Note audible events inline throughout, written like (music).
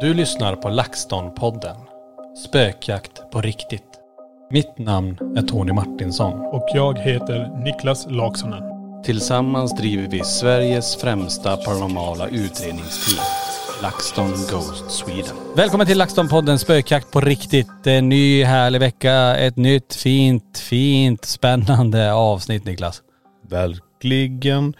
Du lyssnar på LaxTon-podden. Spökjakt på riktigt. Mitt namn är Tony Martinsson. Och jag heter Niklas Laksonen. Tillsammans driver vi Sveriges främsta paranormala utredningsteam. LaxTon Ghost Sweden. Välkommen till LaxTon-podden Spökjakt på riktigt. En ny härlig vecka. Ett nytt fint, fint, spännande avsnitt Niklas. Verkligen.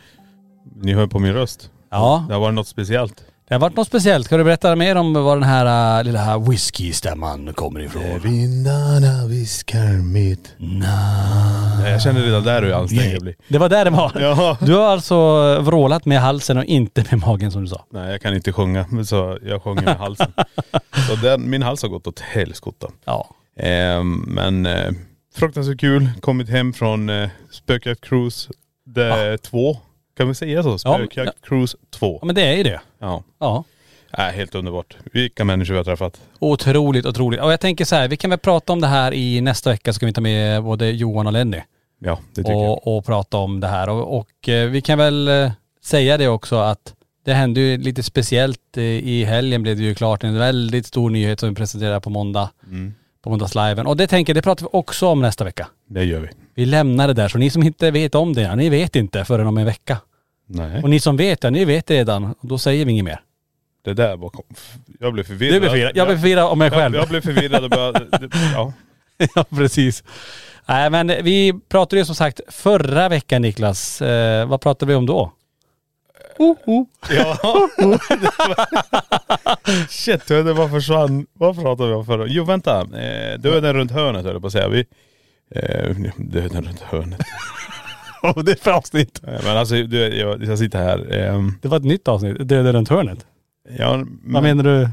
Ni hör på min röst. Ja. Det har varit något speciellt. Det har varit något speciellt. Ska du berätta mer om var den här äh, lilla whisky-stämman kommer ifrån? Vindarna viskar mitt Na. Jag känner redan där hur ansträngd jag blir. Det var där det var. Ja. Du har alltså vrålat med halsen och inte med magen som du sa. Nej jag kan inte sjunga, men så jag sjunger med halsen. (laughs) så den, min hals har gått åt helskotta. Ja. Ehm, men eh, fruktansvärt kul. Kommit hem från eh, Spökjakt Cruise det två. Kan vi säga så? Spökjakt Cruise 2. Ja men det är ju det. Ja. Ja. Äh, helt underbart. Vilka människor vi har träffat. Otroligt, otroligt. Och jag tänker så här, vi kan väl prata om det här i nästa vecka så kan vi ta med både Johan och Lenny. Ja det tycker jag. Och, och prata om det här. Och, och eh, vi kan väl eh, säga det också att det hände ju lite speciellt eh, i helgen blev det ju klart en väldigt stor nyhet som vi presenterar på måndag. Mm. På måndagsliven. Och det tänker jag, det pratar vi också om nästa vecka. Det gör vi. Vi lämnar det där, så ni som inte vet om det, ja, ni vet inte förrän om en vecka. Nej. Och ni som vet det, ni vet redan. Och då säger vi inget mer. Det där var... Jag blev förvirrad. Du blir förvirrad. Jag blir förvirrad om mig själv. Jag, jag blev förvirrad och bara... (laughs) det- Ja. ja, precis. Nej men vi pratade ju som sagt förra veckan Niklas. Eh, vad pratade vi om då? Oh, oh. Ja. (laughs) Shit, det bara försvann. Vad pratade vi om förra? Jo vänta. Eh, döden runt hörnet höll jag på att säga. Vi, eh, döden runt hörnet. (laughs) Oh, det är för avsnitt. Eh, Men alltså du, jag, jag sitter här. ehm, Det var ett nytt avsnitt. Döden runt hörnet. ja, Vad menar du? Eh,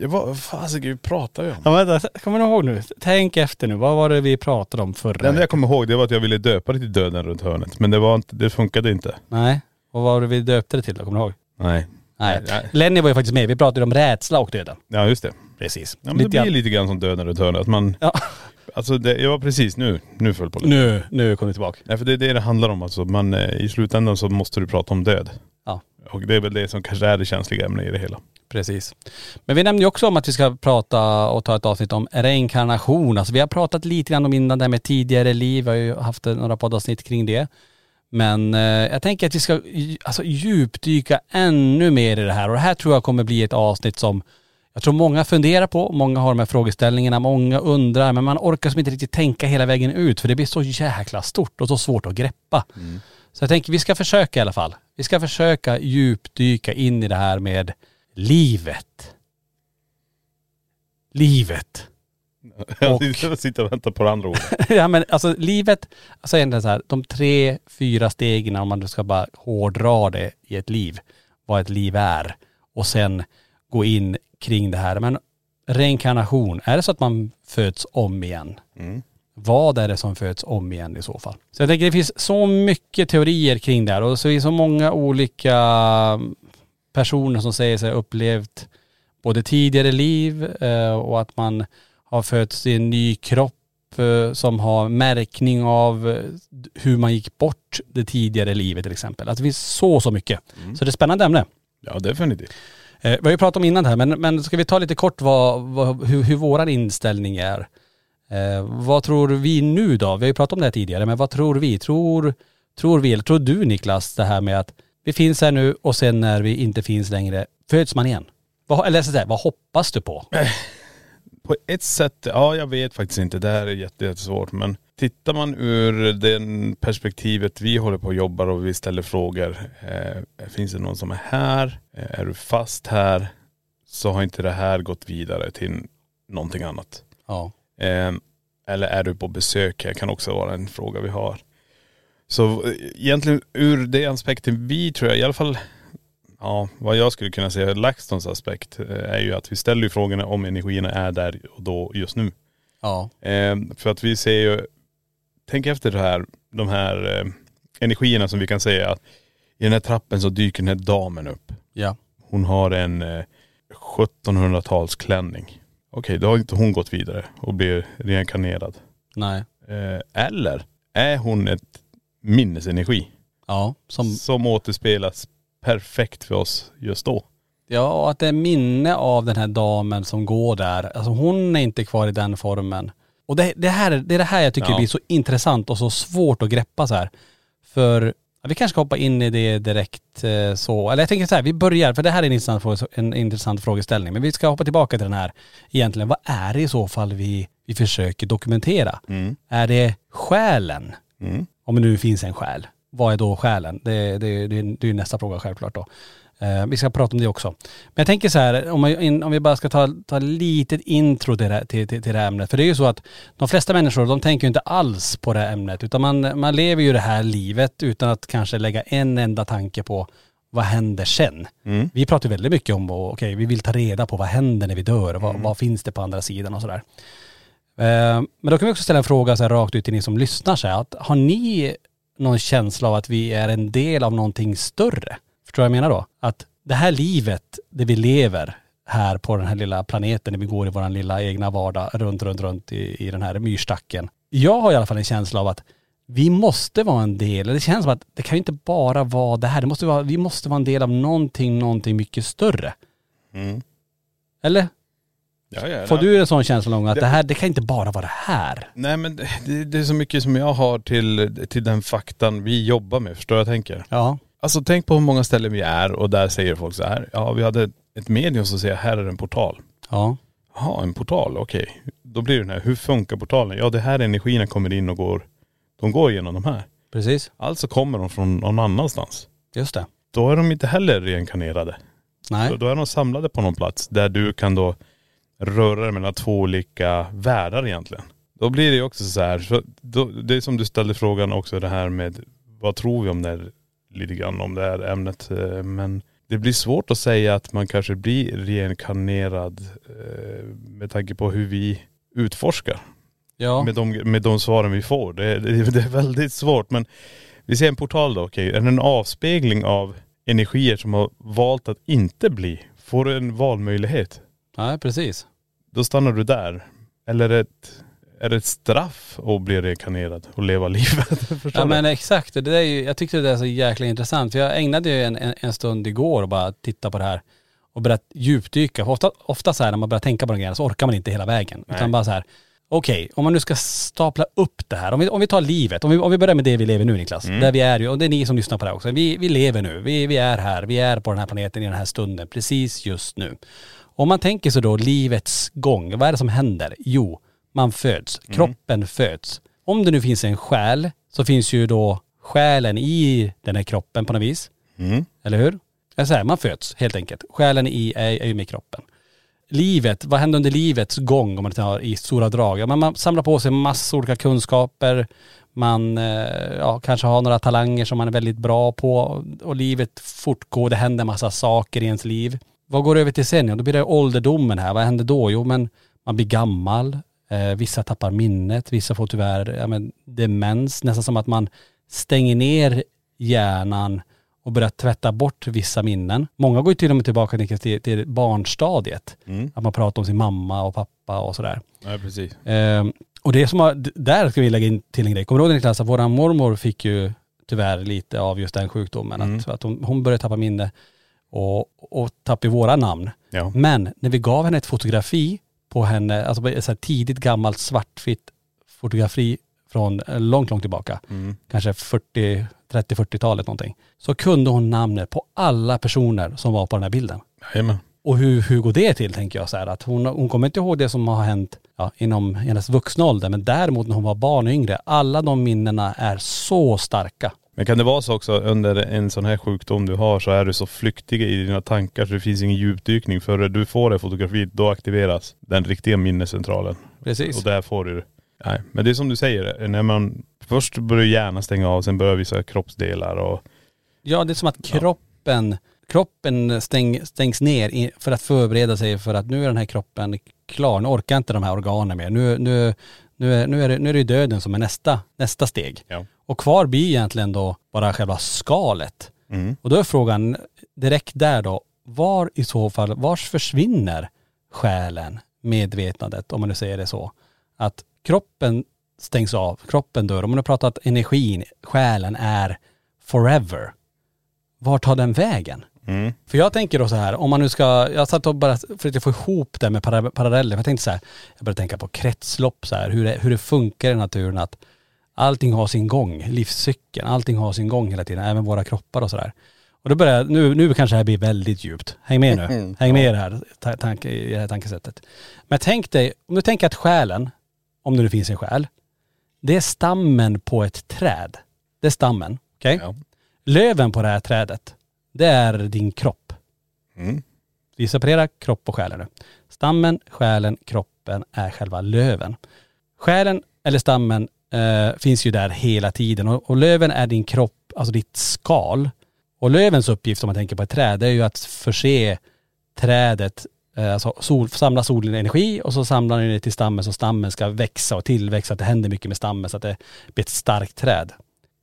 jag vad fasiken pratar vi om? Ja, vänta, kommer du ihåg nu? Tänk efter nu. Vad var det vi pratade om förra Det enda jag kommer ihåg det var att jag ville döpa det till döden runt hörnet. Men det var inte, det funkade inte. Nej. Och vad var det vi döpte det till då? Kommer du ihåg? Nej. Nej. Nej. Lenny var ju faktiskt med. Vi pratade om rädsla och döden. Ja just det. Precis. Ja, men det blir lite grann som döden runt hörnet. Att man, Ja. alltså det, jag var precis nu, nu föll på det. Nu, nu kom vi tillbaka. Nej för det är det det handlar om alltså. Man, eh, I slutändan så måste du prata om död. Ja. Och det är väl det som kanske är det känsliga ämnet i det hela. Precis. Men vi nämnde ju också om att vi ska prata och ta ett avsnitt om reinkarnation. Alltså vi har pratat lite grann om innan det här med tidigare liv. Vi har ju haft några poddavsnitt kring det. Men eh, jag tänker att vi ska alltså, djupdyka ännu mer i det här. Och det här tror jag kommer bli ett avsnitt som jag tror många funderar på, många har de här frågeställningarna, många undrar, men man orkar som inte riktigt tänka hela vägen ut för det blir så jäkla stort och så svårt att greppa. Så jag tänker vi ska försöka i alla fall. Vi ska försöka djupdyka in i det här med livet. Livet. Jag sitter och väntar på det andra ordet. (laughs) ja men alltså livet, alltså egentligen så här, de tre, fyra stegen om man nu ska bara hårdra det i ett liv, vad ett liv är. Och sen gå in kring det här. Men reinkarnation, är det så att man föds om igen? Vad är det som föds om igen i så fall? Så jag tänker det finns så mycket teorier kring det här och så är det så många olika personer som säger sig ha upplevt både tidigare liv eh, och att man har fötts i en ny kropp eh, som har märkning av eh, hur man gick bort det tidigare livet till exempel. Alltså det finns så, så mycket. Så det är ett spännande ämne. Ja definitivt. Eh, vi har ju pratat om innan här men, men ska vi ta lite kort vad, vad, hur, hur våran inställning är? Eh, vad tror vi nu då? Vi har ju pratat om det här tidigare men vad tror vi? Tror, tror vi, eller tror du Niklas det här med att vi finns här nu och sen när vi inte finns längre föds man igen? Vad, eller så här, vad hoppas du på? (laughs) På ett sätt, ja jag vet faktiskt inte. Det här är jätte- jättesvårt. Men tittar man ur den perspektivet vi håller på och jobbar och vi ställer frågor. Eh, finns det någon som är här? Eh, är du fast här? Så har inte det här gått vidare till någonting annat. Ja. Eh, eller är du på besök här? Kan också vara en fråga vi har. Så eh, egentligen ur det aspekten vi tror jag i alla fall, ja vad jag skulle kunna säga, LaxTons aspekt eh, är ju att vi ställer ju frågorna om energierna är där och då just nu. Ja. Eh, för att vi ser ju, tänk efter det här, de här eh, energierna som vi kan säga att i den här trappen så dyker den här damen upp. Ja. Hon har en eh, 1700-talsklänning. Okej, då har inte hon gått vidare och blir reinkarnerad. Nej. Eh, eller är hon ett minnesenergi Ja. Som, som återspelas perfekt för oss just då? ja och att det är minne av den här damen som går där. Alltså hon är inte kvar i den formen. Och det, det, här, det är det här jag tycker Ja. blir så intressant och så svårt att greppa så här. För vi kanske ska hoppa in i det direkt eh, så. Eller jag tänker så här, vi börjar, för det här är en intressant, fråga, en intressant frågeställning. Men vi ska hoppa tillbaka till den här egentligen. Vad är det i så fall vi, vi försöker dokumentera? Är det själen? Mm. Om det nu finns en själ. Vad är då själen? Det, det, det, det är nästa fråga självklart då. Eh, vi ska prata om det också. Men jag tänker så här, om, man, om vi bara ska ta, ta litet intro till det, här- till, till, till det här ämnet. För det är ju så att de flesta människor, de tänker ju inte alls på det här ämnet. Utan man, man lever ju det här livet utan att kanske lägga en enda tanke på vad händer sen? Vi pratar väldigt mycket om, okej, vi vill ta reda på vad händer när vi dör? Vad, vad finns det på andra sidan och sådär. Eh, Men då kan vi också ställa en fråga så här rakt ut till ni som lyssnar så här, att har ni någon känsla av att vi är en del av någonting större? Förstår du vad jag menar då? Att det här livet, det vi lever här på den här lilla planeten, när vi går i vår lilla egna vardag runt, runt, runt i, i den här myrstacken. Jag har i alla fall en känsla av att vi måste vara en del, det känns som att det kan ju inte bara vara det här, det måste vara, vi måste vara en del av någonting, någonting mycket större. Eller? Ja, ja, Får du en sån känsla någon gång att Det- det här, det kan inte bara vara det här? Nej men det, det är så mycket som jag har till, till den faktan vi jobbar med, förstår jag tänker? Ja. Alltså tänk på hur många ställen vi är och där säger folk så här, ja vi hade ett medium som säger här är en portal. Ja. Jaha, en portal, okej. Då blir det den här, hur funkar portalen? Ja det här energierna kommer in och går, de går igenom de här. Precis. Alltså kommer de från någon annanstans. Just det. Då är de inte heller reinkarnerade. Nej. Då, då är de samlade på någon plats där du kan då röra mellan två olika världar egentligen. Då blir det ju också så här, så då, det är som du ställde frågan också det här med vad tror vi om det här, lite grann om det här ämnet. eh, Men det blir svårt att säga att man kanske blir reinkarnerad eh, med tanke på hur vi utforskar. Ja. Med, de, med de svaren vi får. Det, det, det är väldigt svårt men vi ser en portal då, okej. Är det en avspegling av energier som har valt att inte bli? Får du en valmöjlighet? Nej, precis. Då stannar du där. Eller är det ett, är det ett straff att bli reinkarnerad och leva (laughs) livet? Förstår Ja du? men exakt, det där är ju, jag tyckte det är så jäkla intressant. För jag ägnade ju en, en, en stund igår och bara titta på det här och börjat djupdyka. För ofta, ofta så här när man börjar tänka på de grejerna så orkar man inte hela vägen. Utan Nej. bara så här, okej, om man nu ska stapla upp det här. Om vi, om vi tar livet, om vi, om vi börjar med det vi lever nu Niklas. Där vi är ju, och det är ni som lyssnar på det här också. Vi, vi lever nu, vi, vi är här, vi är på den här planeten i den här stunden, precis just nu. Om man tänker sig då livets gång, vad är det som händer? Jo, man föds, kroppen föds. Om det nu finns en själ så finns ju då själen i den här kroppen på något vis. Mm. Eller hur? Jag säger, man föds helt enkelt. Själen i är, är ju med kroppen. livet, vad händer under livets gång om man tar i stora drag? Ja, men man samlar på sig massor olika kunskaper, man eh, ja, kanske har några talanger som man är väldigt bra på och livet fortgår, det händer massa saker i ens liv. Vad går över till sen? Ja, då blir det ålderdomen här. Vad händer då? Jo men man blir gammal, eh, vissa tappar minnet, vissa får tyvärr ja, men, demens, nästan som att man stänger ner hjärnan och börjar tvätta bort vissa minnen. Många går ju till och med tillbaka till, till barnstadiet. Mm. Att man pratar om sin mamma och pappa och sådär. Ja precis. Ehm, och det som har, där ska vi lägga in till en grej. Kommer du ihåg Niklas att våran mormor fick ju tyvärr lite av just den sjukdomen. Mm. Att, att hon, hon började tappa minne och, och tappade våra namn. Ja. Men när vi gav henne ett fotografi på henne, alltså ett så här tidigt gammalt svartvitt fotografi från eh, långt, långt tillbaka, Mm. kanske 40, 30-40-talet någonting, så kunde hon namnet på alla personer som var på den här bilden. Jajamän. Och hur, hur går det till tänker jag så här att hon, hon kommer inte ihåg det som har hänt ja, inom hennes vuxna ålder men däremot när hon var barn och yngre, alla de minnena är så starka. Men kan det vara så också under en sån här sjukdom du har så är du så flyktig i dina tankar så det finns ingen djupdykning. För du får det fotografiet, då aktiveras den riktiga minnescentralen. Precis. Och där får du Nej, men det är som du säger, när man först börjar hjärnan stänga av, sen börjar vissa kroppsdelar och Ja det är som att kroppen, kroppen stäng, stängs ner för att förbereda sig för att nu är den här kroppen klar, nu orkar inte de här organen mer. Nu, nu, nu, är, nu, är, det, nu är det döden som är nästa, nästa steg. Ja. Och kvar blir egentligen då bara själva skalet. Mm. Och då är frågan direkt där då, var i så fall, vars försvinner själen, medvetandet, om man nu säger det så? Att kroppen stängs av, kroppen dör. Om man har pratat energin, själen är forever. Var tar den vägen? Mm. För jag tänker då så här, om man nu ska, jag satt och bara försökte få ihop det med para- paralleller. Jag tänkte så här, jag började tänka på kretslopp så här, hur det, hur det funkar i naturen att allting har sin gång, livscykeln, allting har sin gång hela tiden, även våra kroppar och sådär. Och då börjar jag, nu, nu kanske det här blir väldigt djupt. Häng med nu. Häng med i det här, ta, tanke, i det här tankesättet. Men tänk dig, om du tänker att själen, om det nu finns en själ, det är stammen på ett träd. Det är stammen, okej? Ja. Löven på det här trädet, det är din kropp. Mm. Vi separerar kropp och själen nu. Stammen, själen, kroppen är själva löven. Själen eller stammen eh, finns ju där hela tiden och, och löven är din kropp, alltså ditt skal. Och lövens uppgift om man tänker på ett träd, det är ju att förse trädet, eh, alltså sol, samla solenergi och så samlar ni det till stammen så stammen ska växa och tillväxa, att det händer mycket med stammen så att det blir ett starkt träd.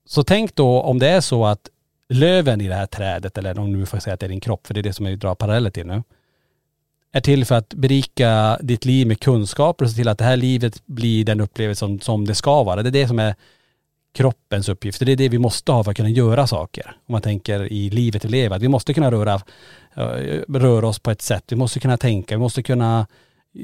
Så tänk då om det är så att löven i det här trädet, eller om du får säga att det är din kropp, för det är det som jag drar paralleller till nu, är till för att berika ditt liv med kunskaper och se till att det här livet blir den upplevelse som, som det ska vara. Det är det som är kroppens uppgift. Det är det vi måste ha för att kunna göra saker. Om man tänker i livet vi lever. Att vi måste kunna röra, eh, röra oss på ett sätt. Vi måste kunna tänka. Vi måste kunna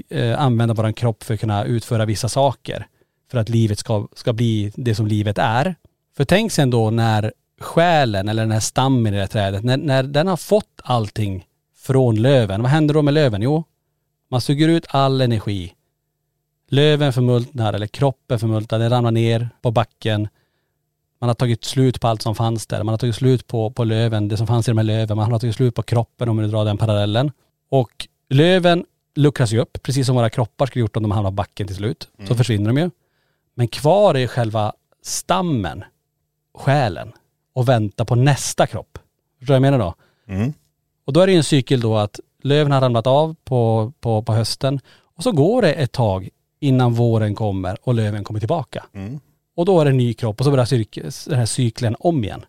eh, använda vår kropp för att kunna utföra vissa saker. För att livet ska, ska bli det som livet är. För tänk sen då när själen eller den här stammen i det här trädet, när, när den har fått allting från löven. Vad händer då med löven? Jo, man suger ut all energi. Löven förmultnar eller kroppen förmultnar, den ramlar ner på backen. Man har tagit slut på allt som fanns där. Man har tagit slut på, på löven, det som fanns i de här löven. Man har tagit slut på kroppen om man nu drar den parallellen. Och löven luckras ju upp, precis som våra kroppar skulle gjort om de hamnar på backen till slut. Så försvinner de ju. Men kvar är själva stammen, själen, och väntar på nästa kropp. Förstår du vad jag menar då? Mm. Och då är det ju en cykel då att löven har ramlat av på, på, på hösten och så går det ett tag innan våren kommer och löven kommer tillbaka. Mm. Och då är det en ny kropp och så börjar den här cykeln om igen.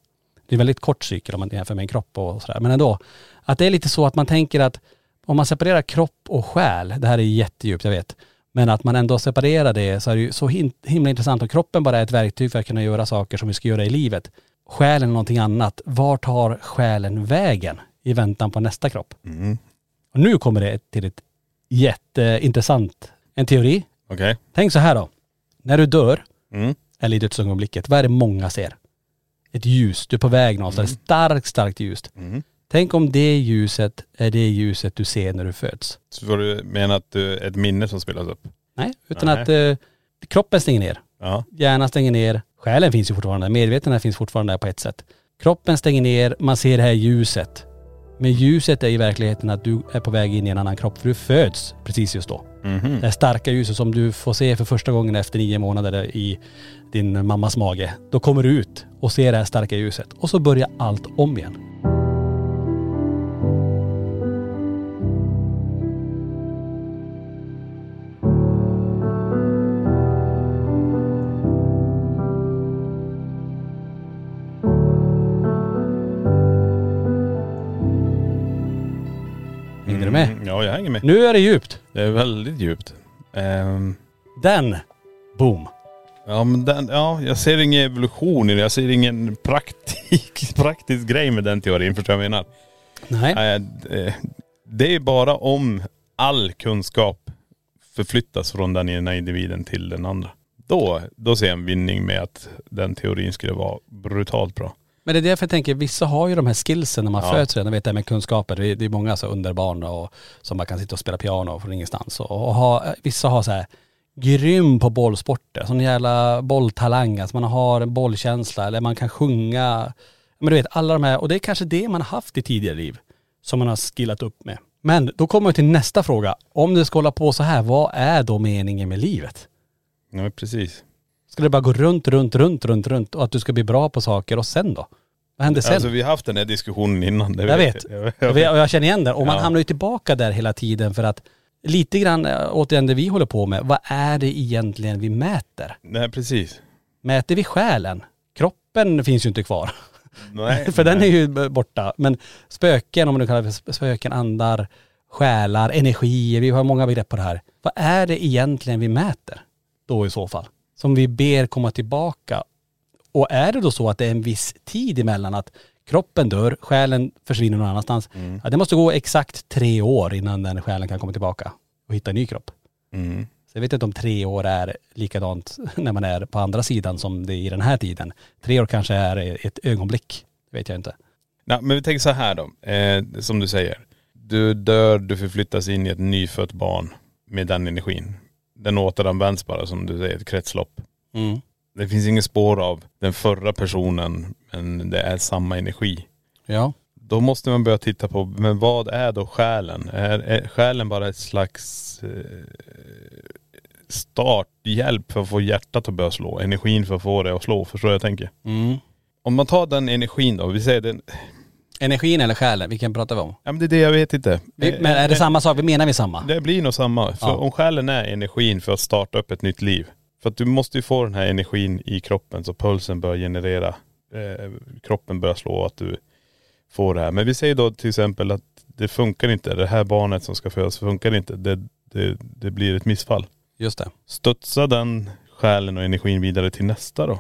Det är en väldigt kort cykel om man jämför med en kropp och sådär. Men ändå, att det är lite så att man tänker att om man separerar kropp och själ, det här är jättedjupt jag vet, men att man ändå separerar det så är det ju så himla intressant och kroppen bara är ett verktyg för att kunna göra saker som vi ska göra i livet. Själen är någonting annat. Var tar själen vägen i väntan på nästa kropp? Mm. Och nu kommer det till ett jätteintressant, en teori. Okej. Tänk så här då. När du dör, Mm. eller i dödsögonblicket, vad är det många ser? Ett ljus, du är på väg någonstans, ett starkt, starkt ljus. Mm. Tänk om det ljuset är det ljuset du ser när du föds. Så du mena att du, ett minne som spelas upp? Nej, utan Nej. att eh, kroppen stänger ner. Ja. Hjärnan stänger ner, själen finns ju fortfarande, medvetandet finns fortfarande där på ett sätt. Kroppen stänger ner, man ser det här ljuset. Men ljuset är i verkligheten att du är på väg in i en annan kropp för du föds precis just då. Mhm. Det här starka ljuset som du får se för första gången efter nio månader i din mammas mage. Då kommer du ut och ser det här starka ljuset och så börjar allt om igen. Med. Nu är det djupt. Det är väldigt djupt. Ehm, Den, boom. ja men den, ja, jag ser ingen evolution i det. Jag ser ingen praktik, (laughs) praktisk grej med den teorin. Förstår du vad jag menar? Nej. Nej, det- det är bara om all kunskap förflyttas från den ena individen till den andra. Då, då ser jag en vinning med att den teorin skulle vara brutalt bra. Men det är därför jag tänker, vissa har ju de här skillsen när man Ja. föds redan, vet det här med kunskaper. Det är, det är många så underbarn och som bara kan sitta och spela piano från ingenstans. Och, och ha, vissa har så här grym på bollsporter, sån jävla bolltalang, alltså man har en bollkänsla eller man kan sjunga. Men du vet alla de här, och det är kanske det man har haft i tidigare liv som man har skillat upp med. Men då kommer vi till nästa fråga. Om du ska hålla på så här, vad är då meningen med livet? Ja precis. Ska det bara gå runt, runt, runt, runt, runt och att du ska bli bra på saker och sen då? Vad händer sen? Alltså vi har haft den här diskussionen innan. Det Jag vet. Jag, Jag, jag, vet- och jag känner igen det. Och man Ja. hamnar ju tillbaka där hela tiden för att lite grann eh, återigen det vi håller på med. Vad är det egentligen vi mäter? Nej precis. Mäter vi själen? Kroppen finns ju inte kvar. Nej, (laughs) för den är nej. ju borta. Men spöken, om man nu kallar det för spöken, andar, själar, energier. Vi har många begrepp på det här. Vad är det egentligen vi mäter då i så fall? Som vi ber komma tillbaka. Och är det då så att det är en viss tid emellan att kroppen dör, själen försvinner någon annanstans. Ja, det måste gå exakt tre år innan den själen kan komma tillbaka och hitta en ny kropp. Mm. Så jag vet inte om tre år är likadant (laughs) när man är på andra sidan som det är i den här tiden. Tre år kanske är ett ögonblick. Det vet jag inte. Nej, men vi tänker så här då. Eh, som du säger. Du dör, du förflyttas in i ett nyfött barn med den energin. Den återanvänds bara som du säger, ett kretslopp. Mm. Det finns inget spår av den förra personen men det är samma energi. Ja. Då måste man börja titta på, men vad är då själen? Är, är själen bara ett slags eh, starthjälp för att få hjärtat att börja slå? Energin för att få det att slå, förstår jag tänker? Mm. Om man tar den energin då, vi säger den, Energin eller själen, vilken pratar vi om? ja men det är det jag vet inte. Vi, men är det samma sak? Vi menar vi samma? Det blir nog samma. För Ja. om själen är energin för att starta upp ett nytt liv. För att du måste ju få den här energin i kroppen så pulsen börjar generera, eh, kroppen börjar slå att du får det här. Men vi säger då till exempel att det funkar inte, det här barnet som ska födas funkar inte. Det, det, det blir ett missfall. Just det. Studsa den själen och energin vidare till nästa då?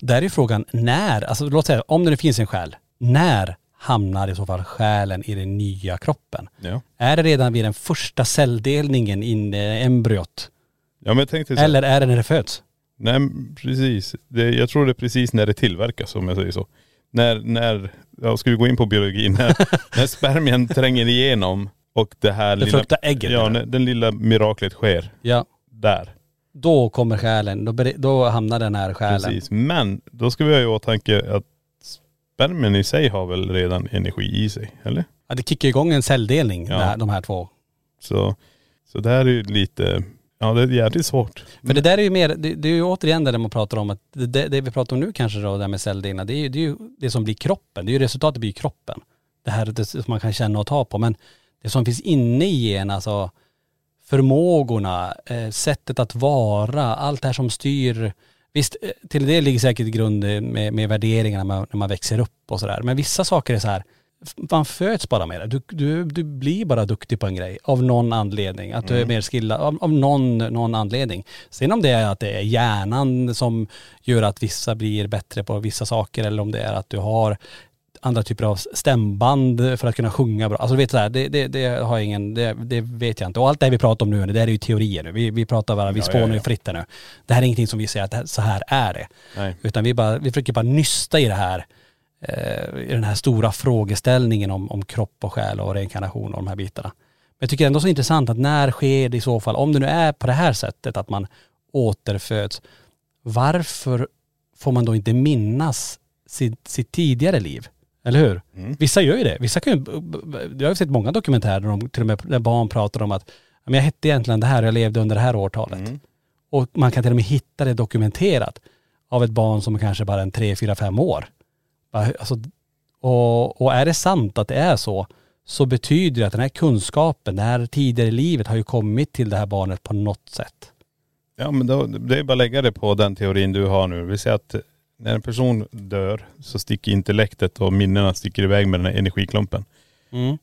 Där är ju frågan när, alltså låt säga om det nu finns en själ, när hamnar i så fall själen i den nya kroppen? Ja. Är det redan vid den första celldelningen in i embryot? Ja men jag tänkte så här, Eller är det när det föds? Nej precis. Det, jag tror det är precis när det tillverkas om jag säger så. När, när, ja, ska vi gå in på biologi, (laughs) när, när spermien tränger igenom och det här Det lilla, ägget. ja, när den lilla miraklet sker. ja. Där. Då kommer själen, då, då hamnar den här själen. Precis. Men då ska vi ha i åtanke att spermien i sig har väl redan energi i sig, eller? Ja, det kickar igång en celldelning, Ja. här, de här två. Så, så det här är ju lite, ja det är jävligt svårt. För det där är ju mer, det, det är ju återigen det där man pratar om att det, det, vi pratar om nu kanske då, det här med celldelningar, det är ju det, är ju det som blir kroppen. Det är ju resultatet blir kroppen. Det här det som man kan känna och ta på. Men det som finns inne i en, alltså förmågorna, eh, sättet att vara, allt det här som styr. Visst, eh, till det ligger säkert grund eh, med, med värderingarna när man, när man växer upp och sådär. Men vissa saker är så här, man föds bara med det. Du, du, du blir bara duktig på en grej av någon anledning. Att du är mer skillad av, av någon, någon anledning. Sen om det är att det är hjärnan som gör att vissa blir bättre på vissa saker eller om det är att du har andra typer av stämband för att kunna sjunga bra. Alltså du vet så här, det, det, det har jag ingen, det, det vet jag inte. Och allt det här vi pratar om nu, det här är ju teorier nu. Vi, vi pratar bara, vi Ja, spånar ja, ju ja. fritt här nu. Det här är ingenting som vi säger att här, så här är det. Nej. Utan vi, bara, vi försöker bara nysta i det här, eh, i den här stora frågeställningen om, om kropp och själ och reinkarnation och de här bitarna. Men jag tycker ändå så intressant att när sker det i så fall, om det nu är på det här sättet att man återföds, varför får man då inte minnas sitt, sitt tidigare liv? Eller hur? Mm. Vissa gör ju det. Vissa kan ju, jag har sett många dokumentärer där de, till och med när barn pratar om att "Ja, men jag hette egentligen det här och jag levde under det här årtalet. Mm. Och man kan till och med hitta det dokumenterat av ett barn som är kanske bara en tre, fyra, fem år. Bara, Alltså, och, och är det sant att det är så, så betyder det att den här kunskapen, det här tidigare i livet har ju kommit till det här barnet på något sätt. Ja men då, det är bara att lägga det på den teorin du har nu. Vi säger att när en person dör så sticker intellektet och minnena sticker iväg med den här energiklumpen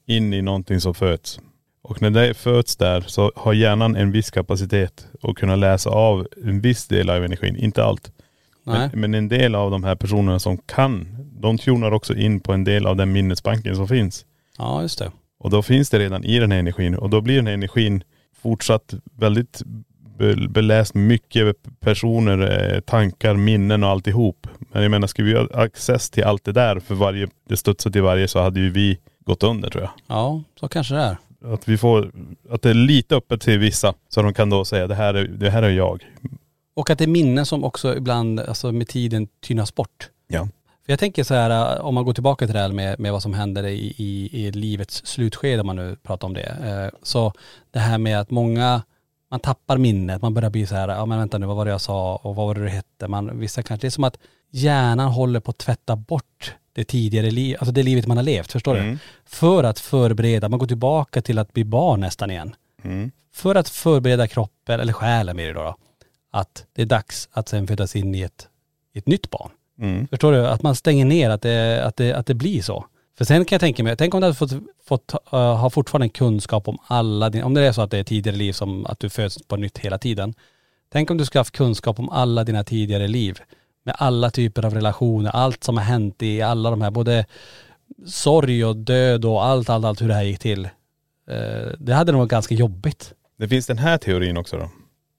in i någonting som föds. Och när det föds där så har hjärnan en viss kapacitet att kunna läsa av en viss del av energin, inte allt. Men, men en del av de här personerna som kan, de tunar också in på en del av den minnesbanken som finns. Ja, just det. Och då finns det redan i den här energin och då blir den här energin fortsatt väldigt beläst mycket personer, eh, tankar, minnen och alltihop. Men jag menar, skulle vi ha access till allt det där för varje, det studsar till varje så hade ju vi gått under tror jag. Ja, så kanske det är. Att vi får, att det är lite öppet till vissa så de kan då säga det här är, det här är jag. Och att det är minnen som också ibland, alltså med tiden tynas bort. Ja. För jag tänker så här, äh, om man går tillbaka till det här med, med vad som händer i, i, i livets slutskede, om man nu pratar om det. Eh, Så det här med att många, man tappar minnet, man börjar bli så här, ja men vänta nu, vad var det jag sa och vad var det du hette? Man, vissa kanske, det är som att hjärnan håller på att tvätta bort det tidigare livet, alltså det livet man har levt, förstår du? Mm. För att förbereda, man går tillbaka till att bli barn nästan igen. Mm. För att förbereda kroppen, eller själen blir det då, då, att det är dags att sen födas in i ett, i ett nytt barn. Mm. Förstår du? Att man stänger ner, att det, att det, att det blir så. För sen kan jag tänka mig, tänk om du hade fått, fått uh, ha fortfarande kunskap om alla dina, om det är så att det är tidigare liv som att du föds på nytt hela tiden. Tänk om du skulle haft kunskap om alla dina tidigare liv. Med alla typer av relationer, allt som har hänt i alla de här, både sorg och död och allt, allt, allt hur det här gick till. Eh, det hade nog varit ganska jobbigt. Det finns den här teorin också då.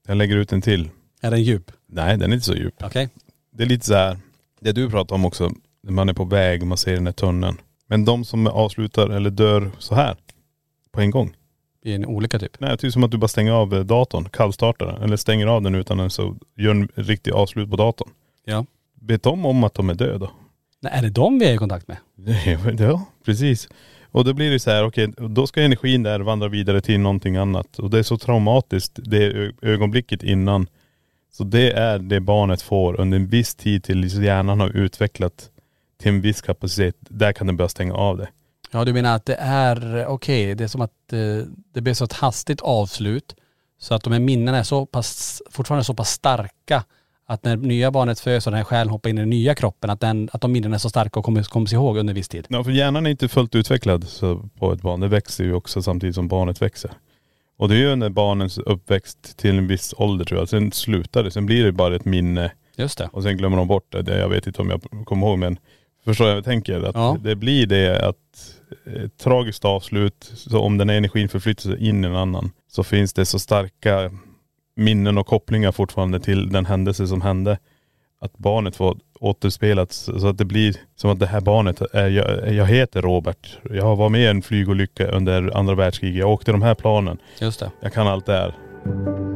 Jag lägger ut en till. Är den djup? Nej den är inte så djup. Okej. Det är lite så här, det du pratar om också, när man är på väg och man ser den här tunneln. Men de som avslutar eller dör så här på en gång. I en olycka typ. Nej, det är som att du bara stänger av eh, datorn, kallstartar den. Eller stänger av den utan att så gör en riktig avslut på datorn. Ja. Vet de om att de är döda? Nej, är det de vi är i kontakt med? (laughs) Ja, precis. Och då blir det så här, okej, då ska energin där vandra vidare till någonting annat. Och det är så traumatiskt, det ögonblicket innan. Så det är det barnet får under en viss tid till hjärnan har utvecklat till en viss kapacitet. Där kan den börja stänga av det. Ja du menar att det är, okej, det är som att eh, det blir så ett hastigt avslut så att de här minnena är så pass, fortfarande så pass starka att när nya barnet föds och den här själen hoppar in i den nya kroppen, att, den, att de minnena är så starka och kommer, kommer sig ihåg under viss tid. Ja, för hjärnan är inte fullt utvecklad på ett barn. Det växer ju också samtidigt som barnet växer. Och det är ju när barnens uppväxt till en viss ålder tror jag. Sen slutar det. Sen blir det bara ett minne Just det. och sen glömmer de bort det. Jag vet inte om jag kommer ihåg men förstår jag tänker? Att Ja. det blir det att ett tragiskt avslut, så om den här energin förflyttar sig in i en annan så finns det så starka minnen och kopplingar fortfarande till den händelse som hände. Att barnet får återspelat så att det blir som att det här barnet är, jag, jag heter Robert. Jag var med i en flygolycka under andra världskriget. Jag åkte de här planen. Just det. Jag kan allt det här.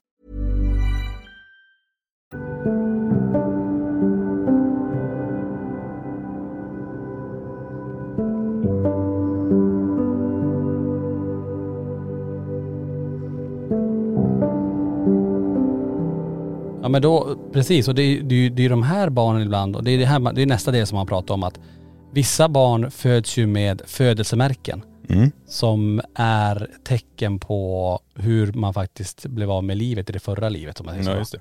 men då, precis och det, är- det, är det är de här barnen ibland och det är, det, här, det är nästa del som man pratar om att vissa barn föds ju med födelsemärken Mm. som är tecken på hur man faktiskt blev av med livet i det förra livet om man säger så. Ja, just det.